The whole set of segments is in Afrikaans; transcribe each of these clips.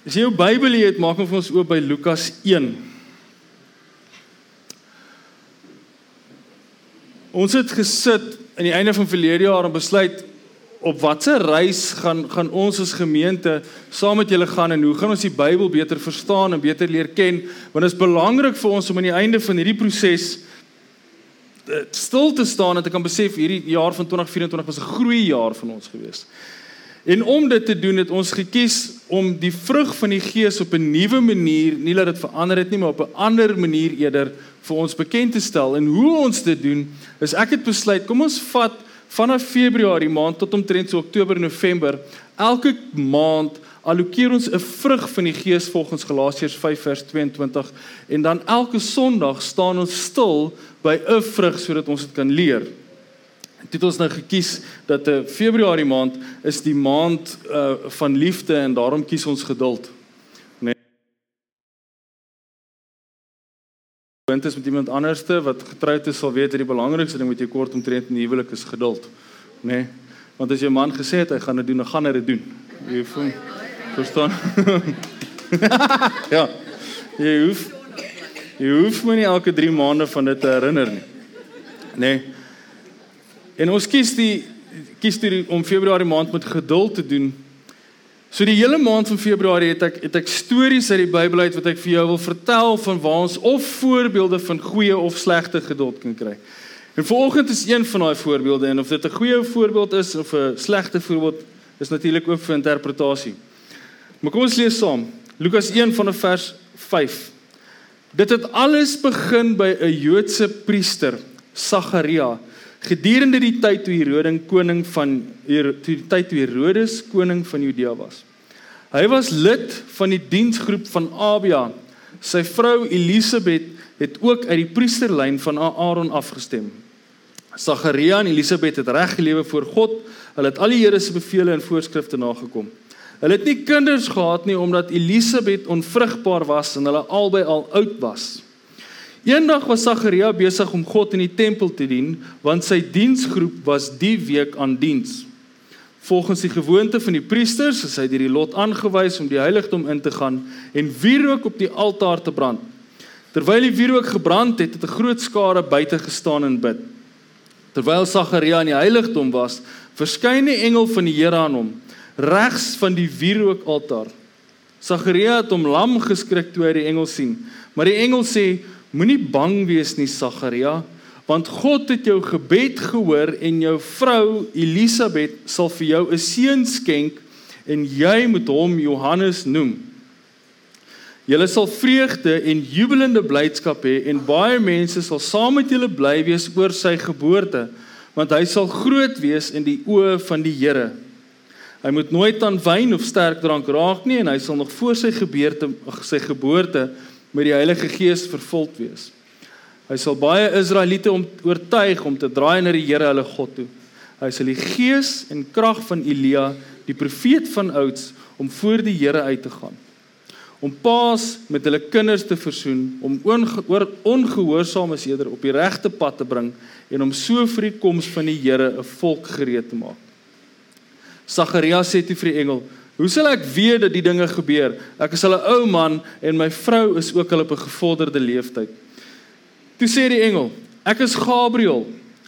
As jy jou Bybel het, maak hom vir ons oop by Lukas 1. Ons het gesit aan die einde van verlede jaar om besluit op watter reis gaan gaan ons as gemeente saam met julle gaan en hoe gaan ons die Bybel beter verstaan en beter leer ken? Want dit is belangrik vir ons om aan die einde van hierdie proses eh, stil te staan en te kan besef hierdie jaar van 2024 was 'n groei jaar van ons gewees. En om dit te doen het ons gekies om die vrug van die Gees op 'n nuwe manier, nie dat dit verander het nie, maar op 'n ander manier eerder vir ons bekend te stel. En hoe ons dit doen, is ek het besluit, kom ons vat vanaf Februarie maand tot omtrent so Oktober, November, elke maand allokeer ons 'n vrug van die Gees volgens Galasiërs 5 vers 22 en dan elke Sondag staan ons stil by 'n vrug sodat ons dit kan leer. Het ons nou gekies dat 'n uh, Februarie maand is die maand uh van liefde en daarom kies ons geduld. Nee. Dit is met iemand anderste wat getroud is sal weet dat die belangrikste ding met jou kort omtrent in die huwelik is geduld. Nê? Nee. Want as jou man gesê het hy gaan dit doen, dan gaan hy dit doen. Jy voel verstaan? ja. Jy hoef jy hoef my nie elke 3 maande van dit te herinner nie. Nê? Nee. En ons kies die kies die om Februarie maand met geduld te doen. So die hele maand van Februarie het ek het ek stories uit die Bybel uit wat ek vir jou wil vertel van waar ons of voorbeelde van goeie of slegte geduld kan kry. En vanoggend is een van daai voorbeelde en of dit 'n goeie voorbeeld is of 'n slegte voorbeeld is natuurlik ook vir interpretasie. Maar kom ons lees saam. Lukas 1 van vers 5. Dit het alles begin by 'n Joodse priester, Sagaria gedurende die tyd toe Herodes koning van die tyd toe Herodes koning van Judea was. Hy was lid van die diensgroep van Abia. Sy vrou Elisabet het ook uit die priesterlyn van Aaron afgestem. Sagaria en Elisabet het reg gelewe voor God. Hulle het al die Here se beveel en voorskrifte nagekom. Hulle het nie kinders gehad nie omdat Elisabet onvrugbaar was en hulle albei al oud was. Eendag was Sagaria besig om God in die tempel te dien, want sy diensgroep was die week aan diens. Volgens die gewoonte van die priesters is hy deur die lot aangewys om die heiligdom in te gaan en wierook op die altaar te brand. Terwyl die wierook gebrand het, het 'n groot skare buite gestaan en bid. Terwyl Sagaria in die heiligdom was, verskyn 'n engel van die Here aan hom, regs van die wierookaltaar. Sagaria het hom lam geskrik toe hy die engel sien, maar die engel sê Moenie bang wees nie Sagaria, want God het jou gebed gehoor en jou vrou Elisabet sal vir jou 'n seun skenk en jy moet hom Johannes noem. Julle sal vreugde en jubelende blydskap hê en baie mense sal saam met julle bly wees oor sy geboorte, want hy sal groot wees in die oë van die Here. Hy moet nooit aan wyn of sterk drank raak nie en hy sal nog voor sy geboorte sy geboorte met die Heilige Gees vervuld wees. Hy sal baie Israeliete om oortuig om te draai na die Here hulle God toe. Hy sal die gees en krag van Elia, die profeet van ouds, om voor die Here uit te gaan. Om paas met hulle kinders te versoen, om oor ongehoorsaames eerder op die regte pad te bring en om so vir die koms van die Here 'n volk gereed te maak. Sagaria sê toe vir die engel: Hoe sal ek weet dat die dinge gebeur? Ek is al 'n ou man en my vrou is ook al op 'n gevorderde leeftyd. Toe sê die engel: Ek is Gabriël.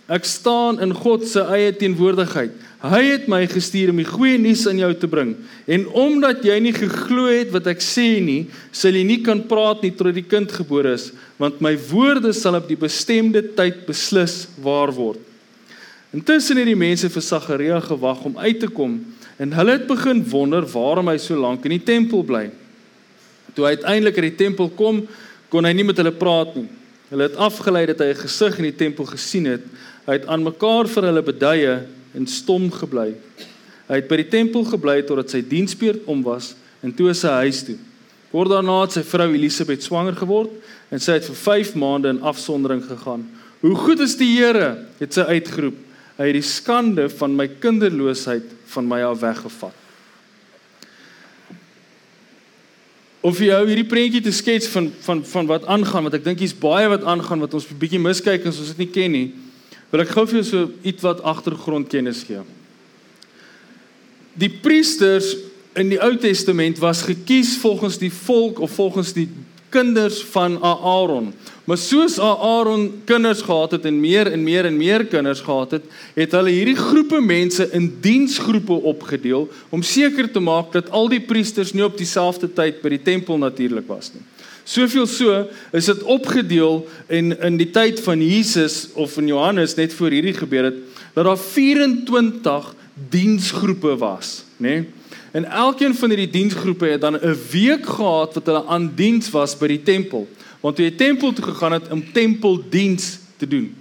Ek staan in God se eie teenwoordigheid. Hy het my gestuur om die goeie nuus aan jou te bring. En omdat jy nie geglo het wat ek sê nie, sal jy nie kan praat nie tot die kind gebore is, want my woorde sal op die bestemde tyd beslis waar word. Intussen het die mense vir Sagaria gewag om uit te kom En hulle het begin wonder waarom hy so lank in die tempel bly. Toe hy uiteindelik in die tempel kom, kon hy nie met hulle praat nie. Hulle het afgelei dat hy 'n gesig in die tempel gesien het. Hy het aan mekaar vir hulle beduie en stom gebly. Hy het by die tempel gebly totdat sy diensbeurt om was en toe sy huis toe. Kort daarna het sy vrou Elisabet swanger geword en sy het vir 5 maande in afsondering gegaan. "Hoe goed is die Here," het sy uitgeroep. Hy het die skande van my kinderloosheid van my af weggevat. Of jy hou hierdie prentjie te skets van van van wat aangaan wat ek dink hier's baie wat aangaan wat ons 'n bietjie miskyk as ons dit nie ken nie. Wil ek gou vir jou so iets wat agtergrondkennis gee. Die priesters in die Ou Testament was gekies volgens die volk of volgens die kinders van Aaron. Maar soos Aaron kinders gehad het en meer en meer en meer kinders gehad het, het hulle hierdie groepe mense in diensgroepe opgedeel om seker te maak dat al die priesters nie op dieselfde tyd by die tempel natuurlik was nie. Soveel so is dit opgedeel en in die tyd van Jesus of van Johannes net voor hierdie gebeur het dat daar 24 diensgroepe was, nê? Nee? En elkeen van hierdie diensgroepe het dan 'n week gehad wat hulle aan diens was by die tempel. Want toe jy tempel toe gegaan het om tempeldiens te doen.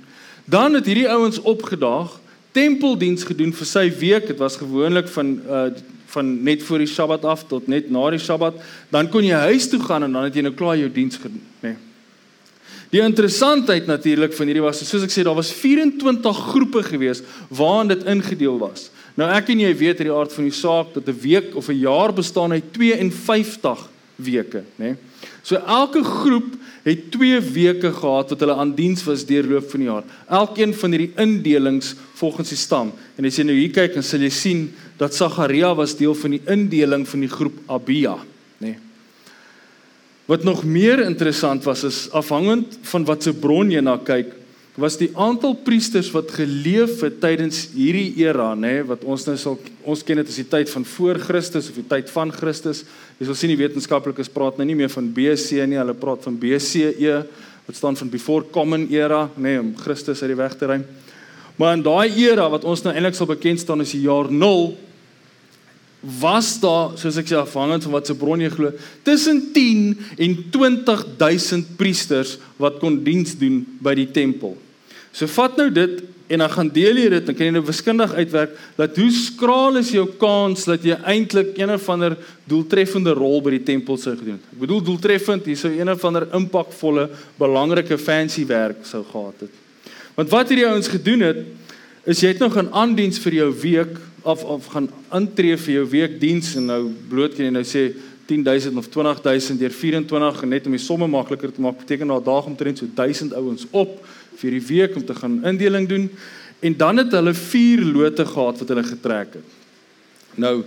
Dan het hierdie ouens opgedaag, tempeldiens gedoen vir sy week. Dit was gewoonlik van uh van net voor die Sabbat af tot net na die Sabbat. Dan kon jy huis toe gaan en dan het jy nou klaar jou diens gedoen, nê. Nee. Die interessantheid natuurlik van hierdie was soos ek sê daar was 24 groepe gewees waarin dit ingedeel was. Nou ek en jy weet uit die aard van die saak dat 'n week of 'n jaar bestaan uit 52 weke, nê? Nee? So elke groep het 2 weke gehad wat hulle aan diens was deurloop van die jaar. Elkeen van hierdie indelings volgens die stam. En as jy nou hier kyk, dan sal jy sien dat Sagaria was deel van die indeling van die groep Abia, nê? Nee? Wat nog meer interessant was is afhangend van wat se bron jy na kyk, was die aantal priesters wat geleef het tydens hierdie era, nê, wat ons nou sal ons ken dit as die tyd van voor Christus of die tyd van Christus. Jy sal sien die wetenskaplikes praat nou nie meer van BC nie, hulle praat van BCE wat staan van before common era, nê, om Christus uit die weg te ruim. Maar in daai era wat ons nou eintlik sal bekend staan as die jaar 0 was daar soos ek sê afhangend van wat se bron jy glo tussen 10 en 20000 priesters wat kon diens doen by die tempel. So vat nou dit en dan gaan deel jy dit en kan jy nou wiskundig uitwerk dat hoe skraal is jou kans dat jy eintlik een of ander doeltreffende rol by die tempel sou gedoen het. Ek bedoel doeltreffend, jy sou een of ander impakvolle, belangrike fancy werk sou gehad het. Want wat hierdie ouens gedoen het is jy het nog 'n aandiens vir jou week of of gaan intree vir jou weekdiens en nou bloot kan jy nou sê 10000 of 20000 deur 24 net om die somme makliker te maak beteken daar daag omtrent so 1000 ouens op vir die week om te gaan indeling doen en dan het hulle vier lote gehad wat hulle getrek het. Nou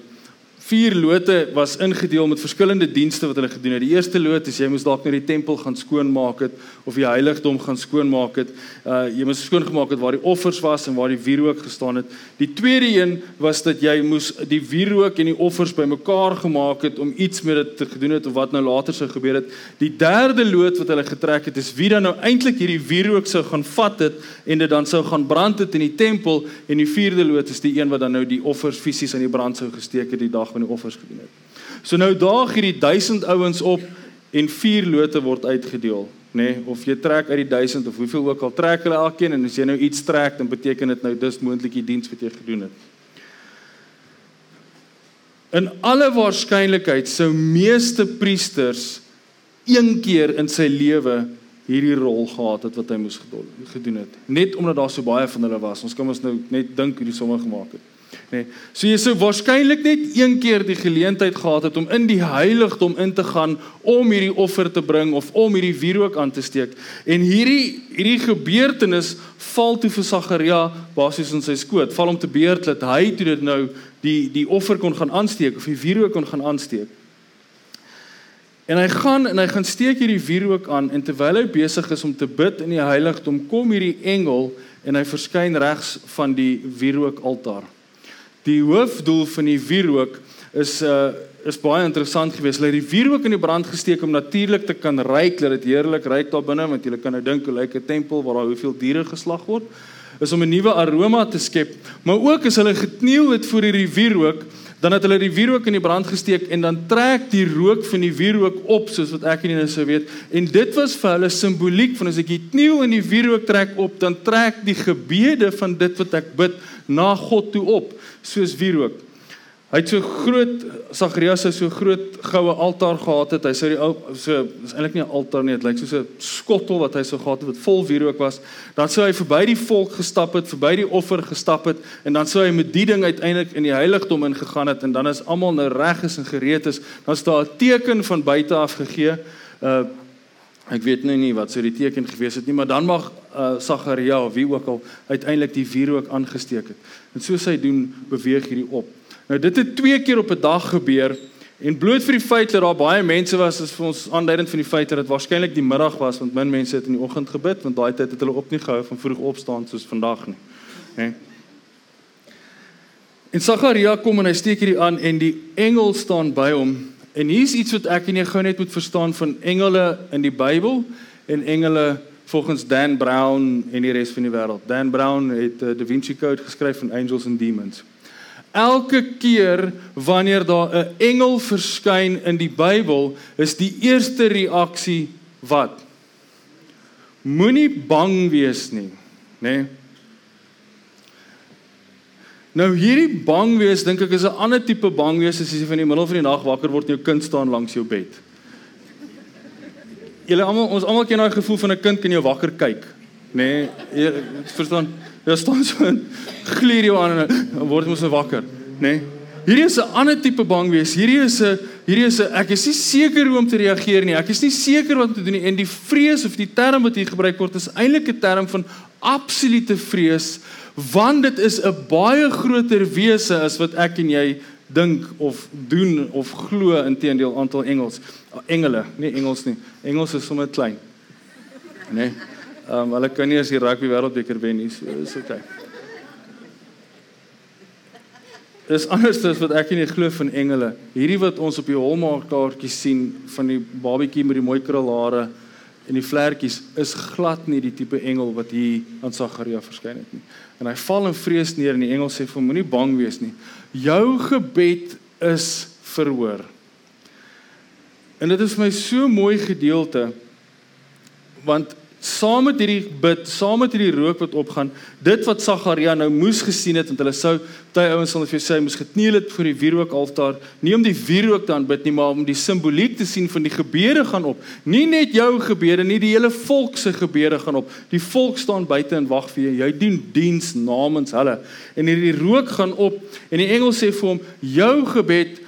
vier lote was ingedeel met verskillende dienste wat hulle gedoen het. Die eerste lot is jy moes dalk net die tempel gaan skoonmaak het of die heiligdom gaan skoonmaak het. Uh jy moes skoongemaak het waar die offers was en waar die wierook gestaan het. Die tweede een was dat jy moes die wierook en die offers bymekaar gemaak het om iets met dit te gedoen het of wat nou later sou gebeur het. Die derde lot wat hulle getrek het is wie dan nou eintlik hierdie wierook sou gaan vat het en dit dan sou gaan brand het in die tempel en die vierde lot is die een wat dan nou die offers fisies aan die brand sou gesteek het die dag van die offers gedoen het. So nou daag hierdie 1000 ouens op en vier lote word uitgedeel, nê? Nee, of jy trek uit die 1000 of hoeveel ook al trek hulle elkeen en as jy nou iets trek, dan beteken dit nou dis moontlik die diens wat jy gedoen het. In alle waarskynlikheid sou meeste priesters een keer in sy lewe hierdie rol gehad het wat hy moes gedoen het net omdat daar so baie van hulle was ons kan ons nou net dink hoe die somme gemaak het nê. Nee. So jy sou waarskynlik net een keer die geleentheid gehad het om in die heiligdom in te gaan om hierdie offer te bring of om hierdie wierook aan te steek. En hierdie hierdie gebeurtenis val toe vir Sagaria basies in sy skoot. Val om te beurt dat hy toe dit nou die die offer kon gaan aansteek of die wierook kon gaan aansteek. En hy gaan en hy gaan steek hierdie wierook aan en terwyl hy besig is om te bid in die heiligdom kom hierdie engel en hy verskyn regs van die wierookaltaar. Die hoofdoel van die wierook is uh is baie interessant geweest. Hulle het die wierook in die brand gesteek om natuurlik te kan ryk, dat dit heerlik ryk daar binne, want jy kan nou dink hoe lyk 'n tempel waar daar hoeveel diere geslag word, is om 'n nuwe aroma te skep. Maar ook as hulle gekniel het voor hierdie wierook, dan het hulle die wierook in die brand gesteek en dan trek die rook van die wierook op soos wat ek nie nou sou weet. En dit was vir hulle simboliek van as ek kniel en die wierook trek op, dan trek die gebede van dit wat ek bid na God toe op soos wierook. Hy het so groot Sagarius het so groot goue altaar gehad het. Hy sê die ou so is eintlik nie 'n altaar nie, dit lyk soos 'n skottel wat hy so gehad het wat vol wierook was. Dan sou hy verby die volk gestap het, verby die offer gestap het en dan sou hy met die ding uiteindelik in die heiligdom ingegaan het en dan is almal nou reg is en gereed is. Dan is daar 'n teken van buite af gegee. Uh Ek weet nou nie wat sou die teken gewees het nie, maar dan mag uh, Sagaria of wie ook al uiteindelik die wierook aangesteek het. En soos hy doen, beweeg hierdie op. Nou dit het twee keer op 'n dag gebeur en bloot vir die feit dat daar baie mense was is vir ons aanduidend van die feit dat dit waarskynlik die middag was want min mense het in die oggend gebid want daai tyd het hulle op nie gehou van vroeg opstaan soos vandag nie. Hè. En Sagaria kom en hy steek hierdie aan en die engel staan by hom En hier's iets wat ek en jy gou net moet verstaan van engele in die Bybel en engele volgens Dan Brown en die res van die wêreld. Dan Brown het uh, Da Vinci Code geskryf van angels and demons. Elke keer wanneer daar 'n engel verskyn in die Bybel, is die eerste reaksie wat? Moenie bang wees nie, nê? Nee? Nou hierdie bang wees dink ek is 'n ander tipe bang wees as jy van die middel van die nag wakker word en jou kind staan langs jou bed. Julle almal ons almal ken daai gevoel van 'n kind kan jou wakker kyk, nê? Nee, verstaan? Jy staan so en glier jou aan en word mos nou wakker, nê? Nee? Hierdie is 'n ander tipe bang wees. Hierdie is 'n hierdie is 'n ek is nie seker hoe om te reageer nie. Ek is nie seker wat om te doen nie. En die vrees of die term wat hier gebruik word is eintlik 'n term van absolute vrees want dit is 'n baie groter wese as wat ek en jy dink of doen of glo inteendeel aantal engels engele nie engels nie engels is sommer klein nê nee. ehm um, hulle kan nie as die rugby wêreldbeker wen nie so is okay Dis anders as wat ek en jy glo van engele. Hierdie wat ons op die Hallmark kaartjies sien van die babatjie met die mooi krulhare en die vlekkies is glad nie die tipe engel wat hier aan Sagaria verskyn het nie. En hy val in vrees neer en die engel sê vir hom moenie bang wees nie. Jou gebed is verhoor. En dit is vir my so mooi gedeelte want saam met hierdie bid, saam met hierdie rook wat opgaan, dit wat Sagaria nou moes gesien het want hulle sou baie ouens sal vir jou sê moes gekniel het voor die wierookaltaar, nie om die wierook te aanbid nie, maar om die simboliek te sien van die gebede gaan op. Nie net jou gebede nie, die hele volk se gebede gaan op. Die volk staan buite en wag vir jou. Jy doen diens namens hulle. En hierdie rook gaan op en die engel sê vir hom, jou gebed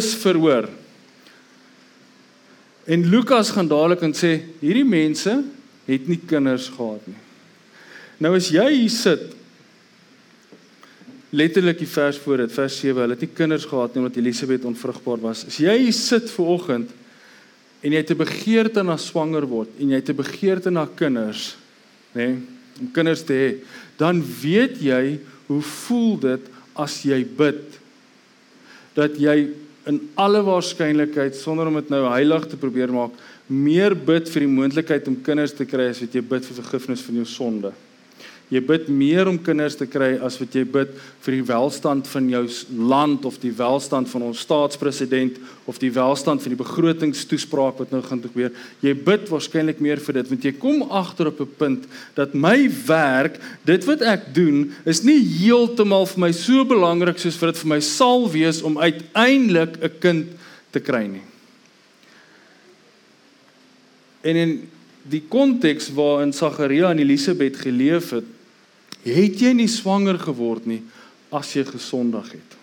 is verhoor. En Lukas gaan dadelik en sê hierdie mense het nie kinders gehad nie. Nou as jy hier sit letterlik die vers voor dit vers 7 hulle het nie kinders gehad nie omdat Elisabet onvrugbaar was. As jy hier sit ver oggend en jy het 'n begeerte na swanger word en jy het 'n begeerte na kinders, nê, nee, om kinders te hê, dan weet jy hoe voel dit as jy bid dat jy in alle waarskynlikheid sonder om dit nou heilig te probeer maak meer bid vir die moontlikheid om kinders te kry as wat jy bid vir vergifnis van jou sonde. Jy bid meer om kinders te kry as wat jy bid vir die welstand van jou land of die welstand van ons staatspresident of die welstand van die begrotingstoespraak wat nou gaan gebeur. Jy bid waarskynlik meer vir dit want jy kom agter op 'n punt dat my werk, dit wat ek doen, is nie heeltemal vir my so belangrik soos vir dit vir my sal wees om uiteindelik 'n kind te kry nie. En in die konteks waarin Sagaria en Elisabet geleef het, het jy nie swanger geword nie as jy gesondig het.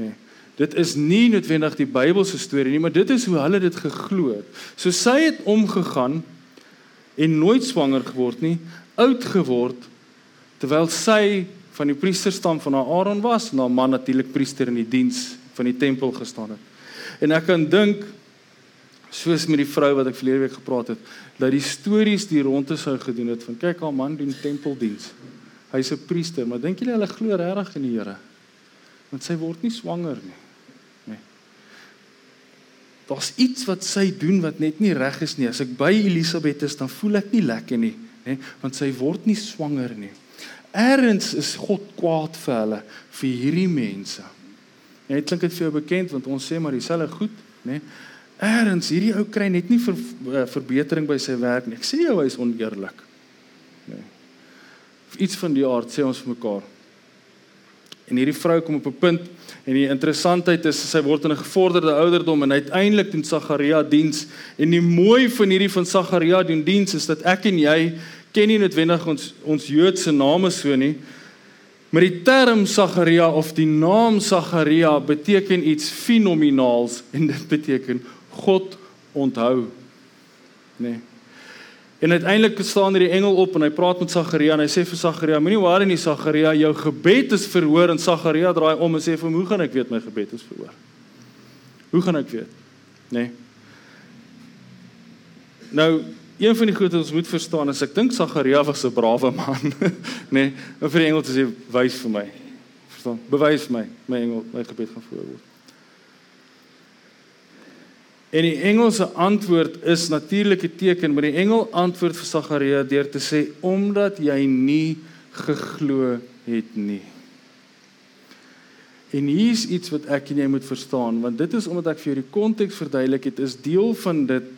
Nee. Dit is nie noodwendig die Bybelse storie nie, maar dit is hoe hulle dit geglo het. So sy het omgegaan en nooit swanger geword nie, oud geword terwyl sy van die priesterstam van Aaron was, na man natuurlik priester in die diens van die tempel gestaan het. En ek kan dink soos met die vrou wat ek verlede week gepraat het, dat die stories die rondte sou gedoen het van kyk haar man doen tempeldiens. Hy's 'n priester, maar dink julle hulle glo regtig in die Here? Want sy word nie swanger nie. Nee. Daar's iets wat sy doen wat net nie reg is nie. As ek by Elisabeth is, dan voel ek nie lekker nie, nê, want sy word nie swanger nie. Eerens is God kwaad vir hulle, vir hierdie mense. Net klink dit vir jou bekend want ons sê maar dieselfde goed, nê? Eerens hierdie ou kry net nie ver, uh, verbetering by sy werk nie. Ek sê jou hy's oneerlik. Nee. Iets van die aard sê ons vir mekaar. En hierdie vrou kom op 'n punt en die interessantheid is sy word in 'n gevorderde ouderdom en uiteindelik doen Sagaria diens en die mooi van hierdie van Sagaria doen diens is dat ek en jy ken nie noodwendig ons ons Joodse name so nie. Maar die term Sagaria of die naam Sagaria beteken iets fenomenaals en dit beteken God onthou. nê. Nee. En uiteindelik staan hier die engel op en hy praat met Sagaria en hy sê vir Sagaria: Moenie worry nie Sagaria, jou gebed is verhoor en Sagaria draai om en sê vir hom: Hoe gaan ek weet my gebed is verhoor? Hoe gaan ek weet? Nê? Nee. Nou, een van die goed wat ons moet verstaan is ek dink Sagaria was 'n brawe man, nê? Nee, en vir die engel te sê: Wys vir my. Verstaan? Bewys my my engel my gebed gaan verhoor word. En die engel se antwoord is natuurlike teken, maar die engel antwoord vir Sagaria deur te sê omdat jy nie geglo het nie. En hier is iets wat ek en jy moet verstaan, want dit is omdat ek vir jou die konteks verduidelik het, is deel van dit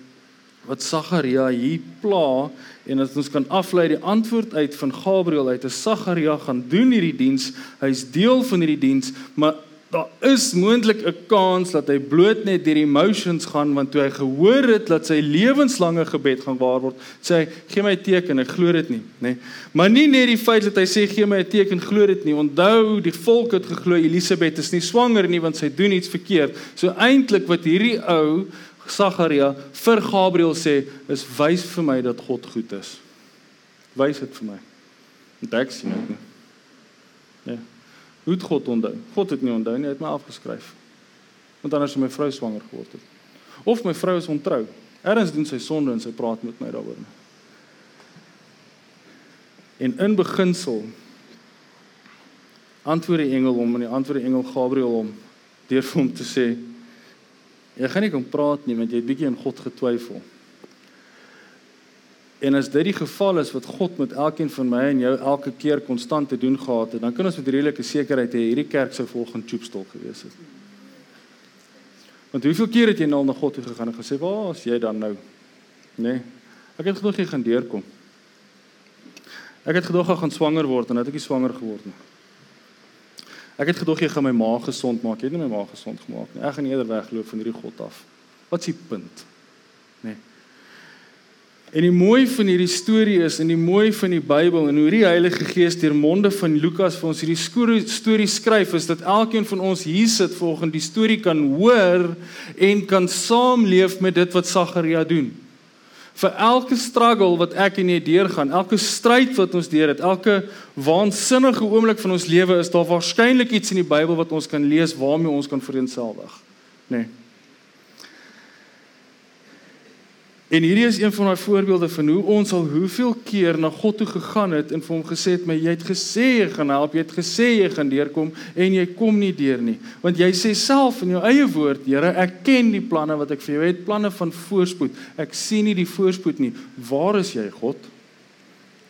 wat Sagaria hier pla en dat ons kan aflei die antwoord uit van Gabriël uit. Is Sagaria gaan doen hierdie diens. Hy's deel van hierdie diens, maar daar is moontlik 'n kans dat hy bloot net deur emotions gaan want toe hy gehoor het dat sy lewenslange gebed gaan waar word, sê hy gee my 'n teken, ek glo dit nie, nê. Nee. Maar nie net die feit dat hy sê gee my 'n teken, glo dit nie. Onthou, die volk het geglo Elisabeth is nie swanger nie want sy doen iets verkeerd. So eintlik wat hierdie ou Sagaria vir Gabriël sê is wys vir my dat God goed is. Wys dit vir my. En ek sien dit nie. Ja. Hoe het God onthou? God het nie onthou nie, hy het my afgeskryf. Want anders sou my vrou swanger geword het. Of my vrou is ontrou. Erns doen sy sonde en sy praat met my daaroor. En in beginsel antwoord die engel hom en die antwoord die engel Gabriël hom deur vir hom te sê jy gaan nie kom praat nie want jy het bietjie in God getwyfel. En as dit die geval is wat God met elkeen van my en jou elke keer konstant te doen gehad het, dan kan ons met redelike sekerheid hê hierdie kerk sou volgens Choopstol gewees het. Want hoeveel keer het jy nou na God toe gegaan en gesê, "Waar is jy dan nou?" Nê? Nee, ek het gedog jy gaan deurkom. Ek het gedog ek gaan swanger word en het ek nie swanger geword nie. Ek het gedog jy gaan my maag gesond maak. Jy het nie my maag gesond gemaak nie. Ek gaan eerder wegloop van hierdie God af. Wat is die punt? Nê? Nee. En die mooi van hierdie storie is en die mooi van die Bybel en hoe die Heilige Gees deur monde van Lukas vir ons hierdie storie skryf is dat elkeen van ons hier sit volgens die storie kan hoor en kan saamleef met dit wat Sagaria doen. Vir elke struggle wat ek en jy deurgaan, elke stryd wat ons deur het, elke waansinnige oomblik van ons lewe is daar waarskynlik iets in die Bybel wat ons kan lees waarmee ons kan vereensgewig. Nee. En hierdie is een van daai voorbeelde van hoe ons al hoeveel keer na God toe gegaan het en vir hom gesê het, "Maar jy het gesê jy gaan help, jy het gesê jy gaan deurkom en jy kom nie deur nie." Want jy sê self in jou eie woord, "Here, ek ken die planne wat ek vir jou het, planne van voorspoed. Ek sien nie die voorspoed nie. Waar is jy, God?"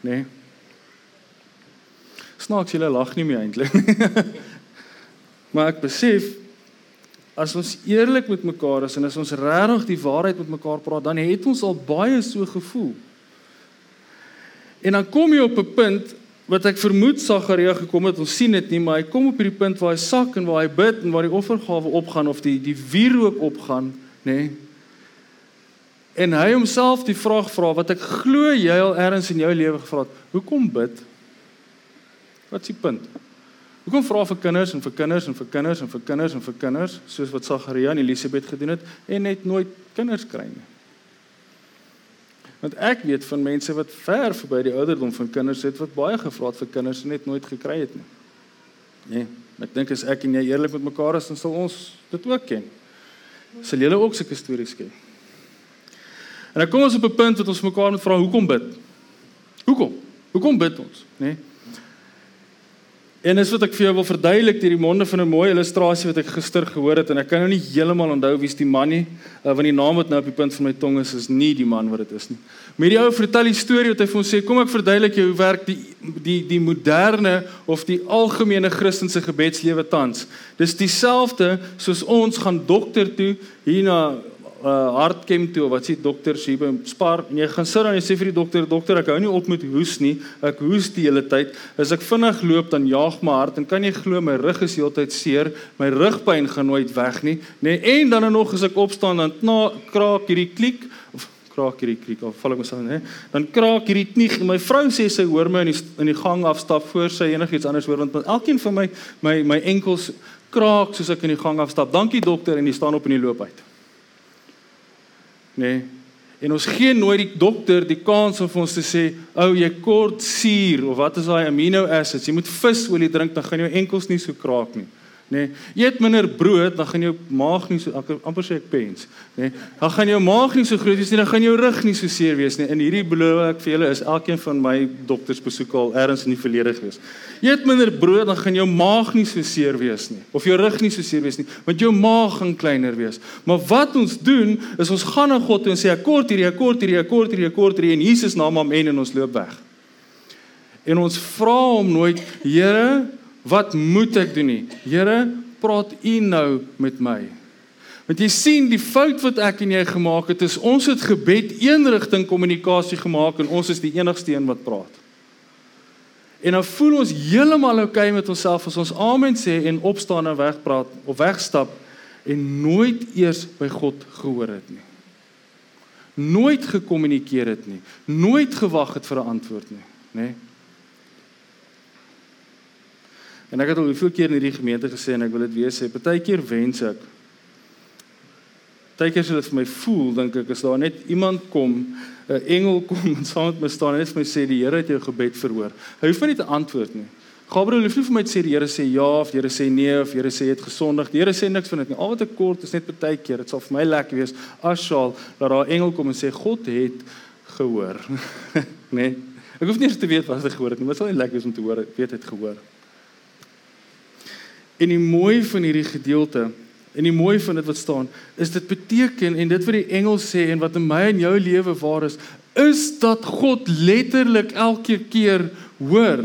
Nê? Nee. Snaaks jy lag nie meer eintlik nie. maar ek besef as ons eerlik met mekaar is en as ons regtig die waarheid met mekaar praat, dan het ons al baie so gevoel. En dan kom jy op 'n punt wat ek vermoed Sagaria gekom het, ons sien dit nie, maar hy kom op hierdie punt waar hy sak en waar hy bid en waar die offergawe opgaan of die die wierook opgaan, nê? Nee. En hy homself die vraag vra wat ek glo jy al ergens in jou lewe gevra het, hoekom bid? Wat is die punt? Hoekom vra vir kinders en vir kinders en vir kinders en vir kinders en vir kinders soos wat Sagaria en Elisabet gedoen het en net nooit kinders kry nie? Want ek weet van mense wat ver verby die ouderdom van kinders het wat baie gevra het vir kinders en net nooit gekry het nie. Nee, ek dink as ek en jy eerlik met mekaar is, dan sal ons dit ook ken. Sal julle ook sulke stories ken? En dan kom ons op 'n punt wat ons mekaar moet vra, hoekom bid? Hoekom? Hoekom bid ons, nê? Nee? En dis wat ek vir jou wil verduidelik deur die monde van 'n mooi illustrasie wat ek gister gehoor het en ek kan nou nie heeltemal onthou wie's die man nie, uh, want die naam wat nou op die punt van my tong is is nie die man wat dit is nie. Maar die ou vertel die storie wat hy vir ons sê, kom ek verduidelik jou hoe werk die die die moderne of die algemene Christelike gebedslewe tans. Dis dieselfde soos ons gaan dokter toe hier na uh hartkem toe wat sê dokters hier by Spar en jy gaan sit dan en jy sê vir die dokter dokter ek hou nie op met hoes nie. Ek hoes die hele tyd. As ek vinnig loop dan jaag my hart en kan jy glo my rug is heeltyd seer. My rugpyn gaan nooit weg nie. Nê nee, en dan nog as ek opstaan dan na kraak hierdie klik of kraak hierdie klik of val ek myself nê dan kraak hierdie knie. My vrou sê sy hoor my in die in die gang afstap voor sy enigiets anders hoor want elkeen van my my my enkels kraak soos ek in die gang afstap dankie dokter en jy staan op in die loop uit nê. Nee. En ons gee nooit die dokter die kans om ons te sê, "Ou, oh, jy kort suur of wat is daai amino acids? Jy moet visolie drink, dan gaan jou enkels nie so kraak nie." Nê. Nee, eet minder brood, dan gaan jou maag nie so amper sê ek pens, nê. Nee, dan gaan jou maag nie so groot wees nie, dan gaan jou rug nie so seer wees nie. En hierdie beloof ek vir julle is elkeen van my doktersbesoeke al ergens in die verlede gewees. Eet minder brood, dan gaan jou maag nie so seer wees nie of jou rug nie so seer wees nie, want jou maag gaan kleiner wees. Maar wat ons doen is ons gaan na God toe en sê ek kort hierdie, ek kort hierdie, ek kort hierdie, ek kort hierdie en Jesus naam amen en ons loop weg. En ons vra hom nooit, Here, Wat moet ek doen nie? Here, praat U nou met my. Want jy sien die fout wat ek en jy gemaak het is ons het gebed een rigting kommunikasie gemaak en ons is die enigste een wat praat. En dan voel ons heeltemal oukei okay met onsself as ons amen sê en opstaan en wegpraat of wegstap en nooit eers by God gehoor het nie. Nooit gekommunikeer het nie. Nooit gewag het vir 'n antwoord nie, nê? Nee? En ek het al hoeveel keer in hierdie gemeente gesê en ek wil dit weer sê, partykeer wens ek Partykeer sou dit vir my voel, dink ek, as daar net iemand kom, 'n engel kom en saam met my staan en net vir my sê die Here het jou gebed verhoor. Hy hoef nie te antwoord nie. Gabriel hoef nie vir my te sê die Here sê ja of die Here sê nee of die Here sê jy het gesondig. Die Here sê niks van dit nie. Al wat ek kort is net partykeer, dit sal vir my lekker wees as sal dat daar 'n engel kom en sê God het gehoor. nee. Ek hoef nie eens te weet wat hy gehoor het nie, maar dit sal net lekker wees om te hoor, weet hy het gehoor. En die mooi van hierdie gedeelte en die mooi van dit wat staan, is dit beteken en dit wat die engel sê en wat in my en jou lewe waar is, is dat God letterlik elke keer hoor.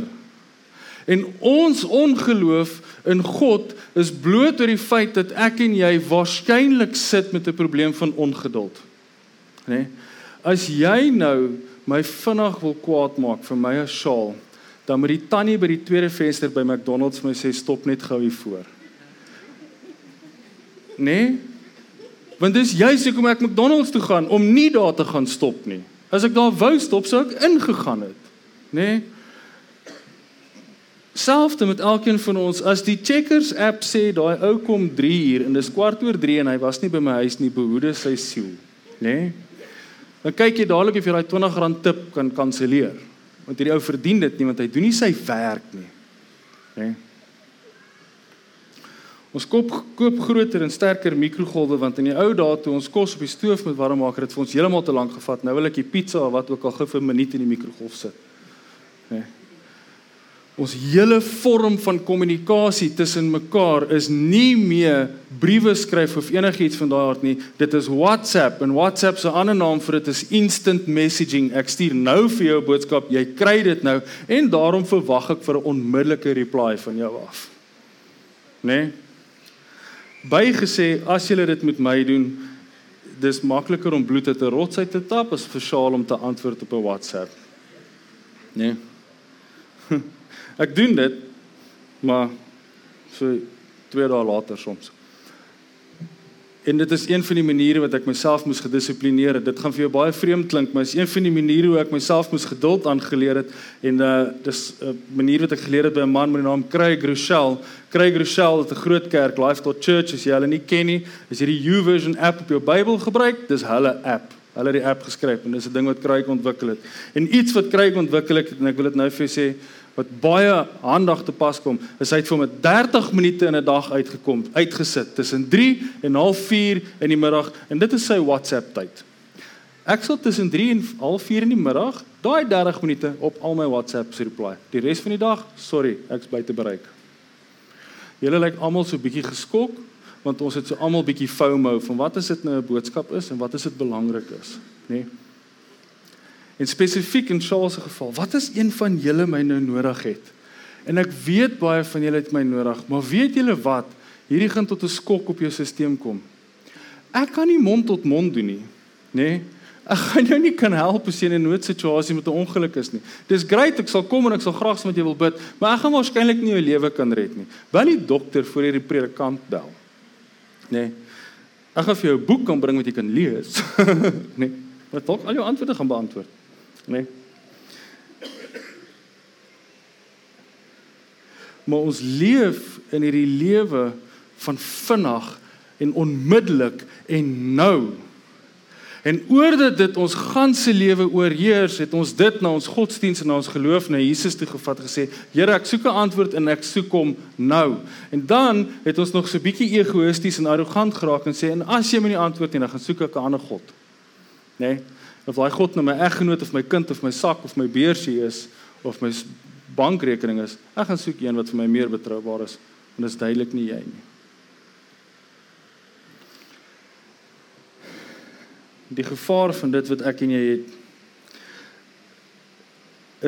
En ons ongeloof in God is bloot oor die feit dat ek en jy waarskynlik sit met 'n probleem van ongeduld. Nê? Nee? As jy nou my vinnig wil kwaad maak vir my as Shaal, dan moet die tannie by die tweede venster by McDonald's my sê stop net gou hier voor. Nee? Want dis juist hoekom ek McDonald's toe gaan om nie daar te gaan stop nie. As ek daar wou stop, sou ek ingegaan het. Nee? Selfs met elkeen van ons as die Checkers app sê daai ou kom 3 uur en dis kwart oor 3 en hy was nie by my huis nie, behoede sy siel, nê? Nee? Dan kyk jy dadelik of jy daai R20 tip kan kanselleer want hierdie ou verdien dit nie want hy doen nie sy werk nie. Né? Ons koop koop groter en sterker mikrogolwe want in die ou dae toe ons kos op die stoof moet warm maak, het dit vir ons heeltemal te lank gevat. Nou wil ek die pizza of wat ook al gou vir 'n minuut in die mikrogolf sit. Né? Ons hele vorm van kommunikasie tussen mekaar is nie meer briewe skryf of enigiets van daardie aard nie. Dit is WhatsApp en WhatsApp se ander naam vir dit is instant messaging. Ek stuur nou vir jou 'n boodskap, jy kry dit nou en daarom verwag ek vir 'n onmiddellike reply van jou af. Né? Nee? Bygesê as jy dit met my doen, dis makliker om bloed uit 'n rots uit te tap as vir Shaal om te antwoord op 'n WhatsApp. Né? Nee? Ek doen dit maar so 2 dae later soms. En dit is een van die maniere wat ek myself moes gedissiplineer het. Dit gaan vir jou baie vreemd klink, maar is een van die maniere hoe ek myself moes geduld aangeleer het en uh dis 'n manier wat ek geleer het by 'n man met die naam Craig Rochelle. Craig Rochelle het 'n groot kerk, Life God Church, as jy hulle nie ken nie, as jy die YouVersion app op jou Bybel gebruik, dis hulle app. Hulle het die app geskryf en dis 'n ding wat Craig ontwikkel het. En iets wat Craig ontwikkel het en ek wil dit nou vir jou sê, wat baie aandag te pas kom, is hy het vir hom 30 minute in 'n dag uitgekom, uitgesit tussen 3 en 04:30 in die middag en dit is sy WhatsApp tyd. Ek sal tussen 3 en 04:30 in die middag daai 30 minute op al my WhatsApps reply. Die res van die dag, sorry, ek's buite bereik. Julle lyk almal so bietjie geskok want ons het so almal bietjie FOMO van wat is dit nou 'n boodskap is en wat is dit belangrik is, nê? Nee? En spesifiek in Charles se geval, wat is een van julle my nou nodig het? En ek weet baie van julle het my nodig, maar weet julle wat? Hierdie gaan tot 'n skok op jou stelsel kom. Ek kan nie mond tot mond doen nie, nê? Nee? Ek gaan jou nie kan help as jy in 'n noodsituasie met 'n ongeluk is nie. Dis great, ek sal kom en ek sal graag met jou wil bid, maar ek gaan waarskynlik nie jou lewe kan red nie. Bel die dokter voor jy die predikant bel. Nê? Nee? Ek gaan vir jou 'n boek kan bring wat jy kan lees. nê? Nee? Wat dalk al jou antwoorde gaan beantwoord Nee. Maar ons leef in hierdie lewe van vinnig en onmiddellik en nou. En oordat dit ons ganse lewe oorheers, het ons dit na ons godsdienst en na ons geloof na Jesus toe gevat gesê, Here, ek soek 'n antwoord en ek soek hom nou. En dan het ons nog so bietjie egoïsties en arrogant geraak en sê, en as jy my nie antwoord nie, dan gaan soek ek 'n ander god. Nê? Nee? Of daai god nou my eggenoot of my kind of my sak of my beursie is of my bankrekening is, ek gaan soek een wat vir my meer betroubaar is. En dit is duidelik nie jy nie. die gevaar van dit wat ek en jy het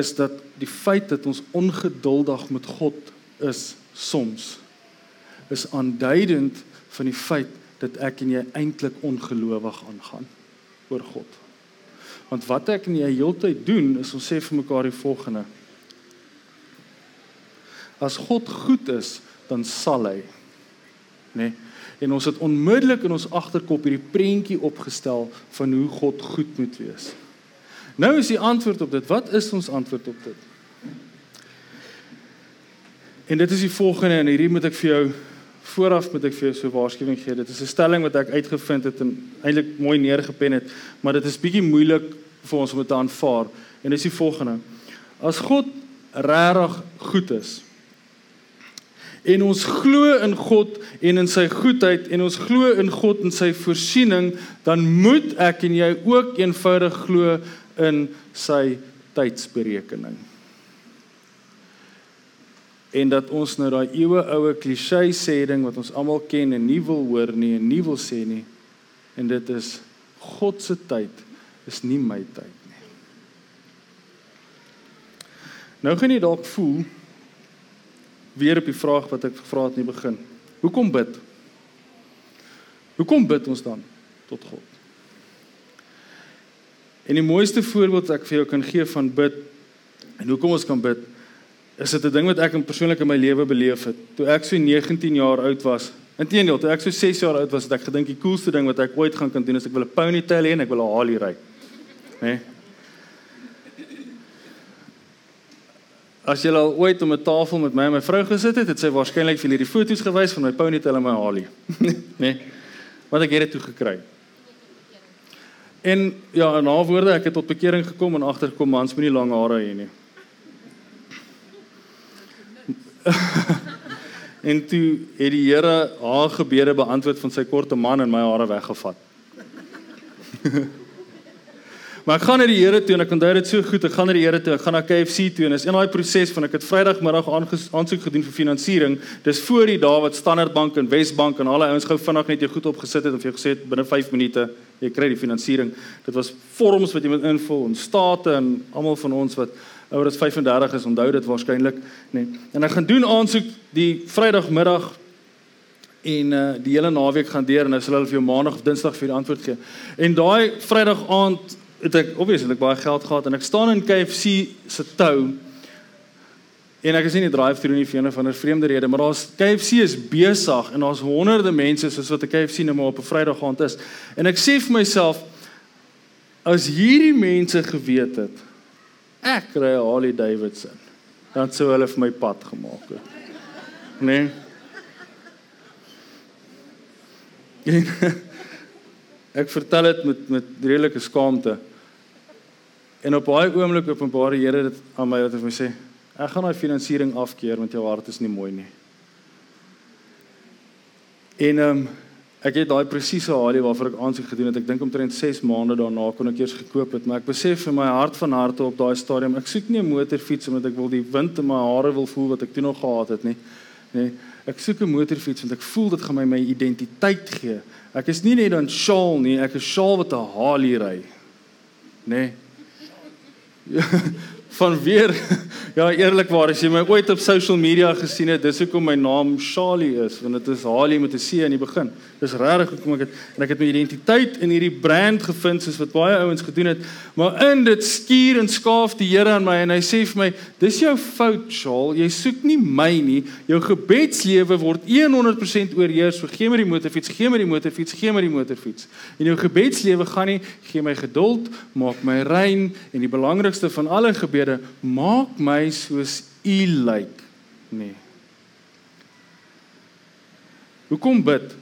is dat die feit dat ons ongeduldig met God is soms is aanduidend van die feit dat ek en jy eintlik ongelowig aangaan oor God. Want wat ek en jy heeltyd doen is ons sê vir mekaar die volgende. As God goed is, dan sal hy nê nee, en ons het onmiddellik in ons agterkop hierdie prentjie opgestel van hoe God goed moet wees. Nou is die antwoord op dit. Wat is ons antwoord op dit? En dit is die volgende en hierdie moet ek vir jou vooraf moet ek vir jou so 'n waarskuwing gee. Dit is 'n stelling wat ek uitgevind het en eintlik mooi neergepen het, maar dit is bietjie moeilik vir ons om dit te aanvaar. En dit is die volgende. As God regtig goed is, en ons glo in God en in sy goedheid en ons glo in God en sy voorsiening, dan moet ek en jy ook eenvoudig glo in sy tydsberekening. En dat ons nou daai eeue oue klise sê ding wat ons almal ken en nie wil hoor nie en nie wil sê nie. En dit is God se tyd is nie my tyd nie. Nou gaan jy dalk voel weer op die vraag wat ek gevra het in die begin. Hoekom bid? Hoekom bid ons dan tot God? En die mooiste voorbeeld wat ek vir jou kan gee van bid en hoekom ons kan bid, is dit 'n ding wat ek persoonlik in my lewe beleef het. Toe ek so 19 jaar oud was, inteendeel, toe ek so 6 jaar oud was, het ek gedink die coolste ding wat ek ooit gaan kan doen is ek wil 'n ponytail hê en ek wil 'n Harley ry. Né? Nee? As jy al ooit om 'n tafel met my en my vrou gesit het, het sy waarskynlik vir hierdie foto's gewys van my ponytail en my Harley. nee. Wat ek het dit toe gekry. En ja, na woorde ek het tot bekering gekom en agterkom mans met nie lang hare hê nie. en toe het die Here haar gebede beantwoord van sy korte man en my hare weggevat. Maar ek gaan na die Here toe en ek onthou dit so goed. Ek gaan na die Here toe. Ek gaan na KFC toe en is in daai proses van ek het Vrydagmiddag aansoek gedoen vir finansiering. Dis voor die dae wat Standard Bank en Wesbank en al die ouens gou vinnig net jou goed opgesit het of jy gesê het binne 5 minute jy kry die finansiering. Dit was vorms wat jy moet invul en state en almal van ons wat ouer as 35 is onthou dit waarskynlik, nê. Nee. En ek gaan doen aansoek die Vrydagmiddag en uh, die hele naweek gaan deur en nou sal hulle vir jou maandag of dinsdag vir die antwoord gee. En daai Vrydag aand het ek obviously het ek baie geld gehad en ek staan in KFC se tou en ek is nie in die drive-thru nie vir een of ander vreemde rede maar daar's KFC is besig en daar's honderde mense soos wat 'n KFC nou maar op 'n Vrydag aand is en ek sê vir myself as hierdie mense geweet het ek kry 'n Harley Davidson dan sou hulle vir my pad gemaak het. Nee? Ek vertel dit met met redelike skaamte. En op baie oomblik openbaar die Here dit aan my wat hy sê, ek gaan daai finansiering afkeer want jou hart is nie mooi nie. En ehm um, ek het daai presiese Harley waarvoor ek aansoek gedoen het. Ek dink omtrent 6 maande daarna kon ek eers gekoop het, maar ek besef in my hart van harte op daai stadium, ek soek nie 'n motorfiets omdat ek wil die wind in my hare wil voel wat ek toe nog gehad het nie. Nee, ek soek 'n motorfiets want ek voel dit gaan my my identiteit gee. Ek is nie net dan Shaal nie, ek is Shaal wat 'n Harley ry. Nee. Van weer ja eerlikwaar as jy my ooit op social media gesien het dis hoekom my naam Charlie is want dit is Harley met 'n C aan die begin. Dis regtig hoekom ek het en ek het my identiteit in hierdie brand gevind soos wat baie ouens gedoen het maar in dit skuur en skaaf die Here aan my en hy sê vir my dis jou fout Charles jy soek nie my nie jou gebedslewe word 100% oorheers so gee my die motorfiets gee my die motorfiets gee my die motorfiets. En jou gebedslewe gaan nie gee my geduld maak my rein en die belangrikste van alle gebede maak my soos u lyk nee Hoekom bid?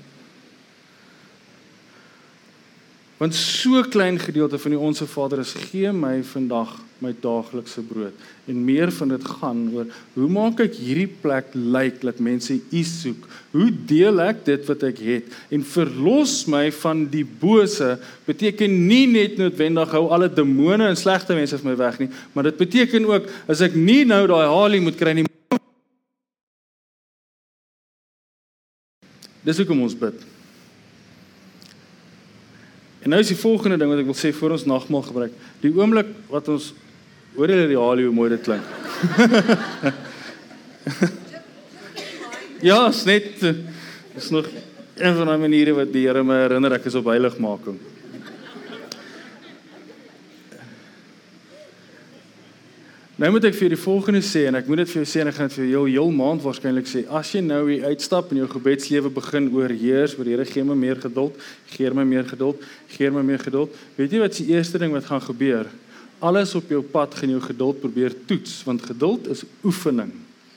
Want so klein gedeelte van die onsse Vader is gee my vandag my daaglikse brood. En meer van dit gaan oor hoe maak ek hierdie plek lyk dat mense U soek? Hoe deel ek dit wat ek het? En verlos my van die bose beteken nie net noodwendig hou alle demone en slegte mense van my weg nie, maar dit beteken ook as ek nie nou daai halie moet kry nie. Dis hoekom ons bid. En nou is die volgende ding wat ek wil sê voor ons nagmaal gebruik. Die oomblik wat ons hoor julle die haal hoe mooi dit klink. ja, is net is nog een van daai maniere wat die Here my herinner ek is op heiligmaking. Nou moet ek vir die volgende sê en ek moet dit vir jou sê en ek gaan dit vir jou heel maand waarskynlik sê. As jy nou hier uitstap en jou gebedslewe begin oorheers, oor Here gee my meer geduld, gee my meer geduld, gee my meer geduld. Weet jy wat die eerste ding wat gaan gebeur? Alles op jou pad gaan jou geduld probeer toets want geduld is oefening,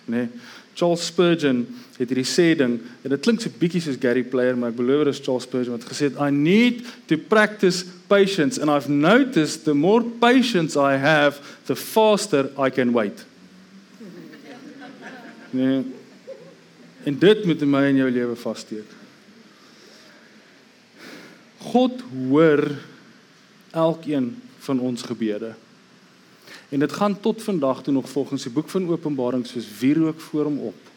nê? Nee. Charles Spurgeon het hierdie sê ding en dit klink so bietjie soos Gary Player maar ek belowe dit is Charles Spurgeon wat gesê het I need to practice patience and I've noticed the more patience I have the faster I can wait. Nee. En dit moet in my en jou lewe vassteek. God hoor elkeen van ons gebede. En dit gaan tot vandag toe nog volgens die boek van Openbaring soos wierook voor hom op.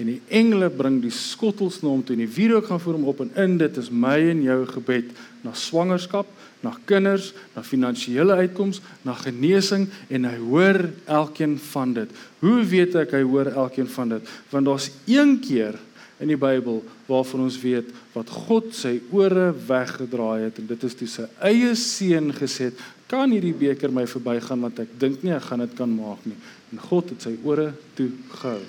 En die engele bring die skottels na hom toe en die wierook gaan voor hom op en in dit is my en jou gebed na swangerskap, na kinders, na finansiële uitkomste, na genesing en hy hoor elkeen van dit. Hoe weet ek hy hoor elkeen van dit? Want daar's een keer in die Bybel waarvan ons weet wat God sy ore weggedraai het en dit is toe sy eie seun gesê het kan hierdie beker my verbygaan want ek dink nie ek gaan dit kan maak nie. En God het sy ore toe gehou.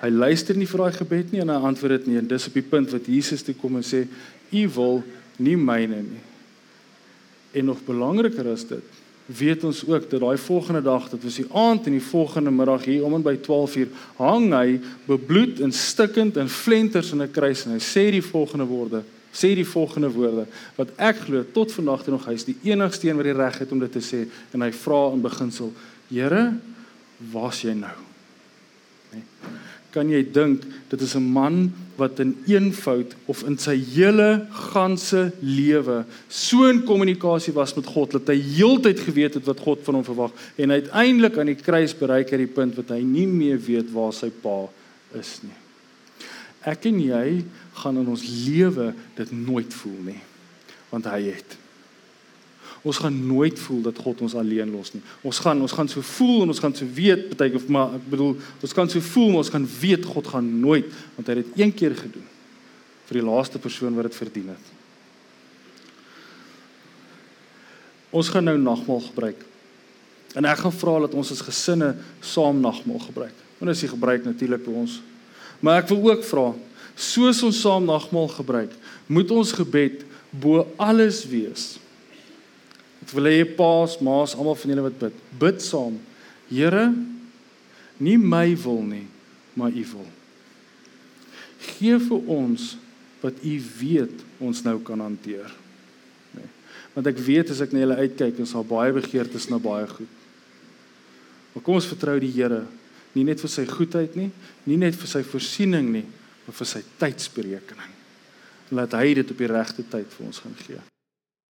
Hy luister nie vir daai gebed nie en hy antwoord dit nie. En dis op die punt wat Jesus toe kom en sê: "U wil nie myne nie." En nog belangriker is dit, weet ons ook dat daai volgende dag, dit was die aand en die volgende middag hier om en by 12uur, hang hy bebloed en stikkend in flenters in 'n kruis en hy sê die volgende woorde: sê die volgende woorde wat ek glo tot vandag toe nog hy is die enigste een wat die reg het om dit te sê en hy vra in beginsel Here waar's jy nou nee. Kan jy dink dit is 'n man wat in eenvoud of in sy hele ganse lewe so in kommunikasie was met God dat hy heeltyd geweet het wat God van hom verwag en uiteindelik aan die kruis bereik hy die punt wat hy nie meer weet waar sy pa is nie. Ek en jy gaan in ons lewe dit nooit voel nie want hy het ons gaan nooit voel dat God ons alleen los nie. Ons gaan ons gaan so voel en ons gaan so weet baie of maar ek bedoel ons kan so voel maar ons gaan weet God gaan nooit want hy het dit een keer gedoen vir die laaste persoon wat dit verdien het. Ons gaan nou nagmaal gebruik. En ek gaan vra dat ons as gesinne saam nagmaal gebruik. Want is die gebruik natuurlik by ons. Maar ek wil ook vra, soos ons saam nagmaal gebruik, moet ons gebed bo alles wees. Ek wil hê paas, maas, almal van julle wat bid, bid saam. Here, nie my wil nie, maar U wil. Gee vir ons wat U weet ons nou kan hanteer. Nee. Want ek weet as ek na julle uitkyk, is daar baie begeertes na baie goed. Maar kom ons vertrou die Here nie net vir sy goedheid nie, nie net vir sy voorsiening nie, maar vir sy tydsberekening. Laat hy dit op die regte tyd vir ons gaan gee.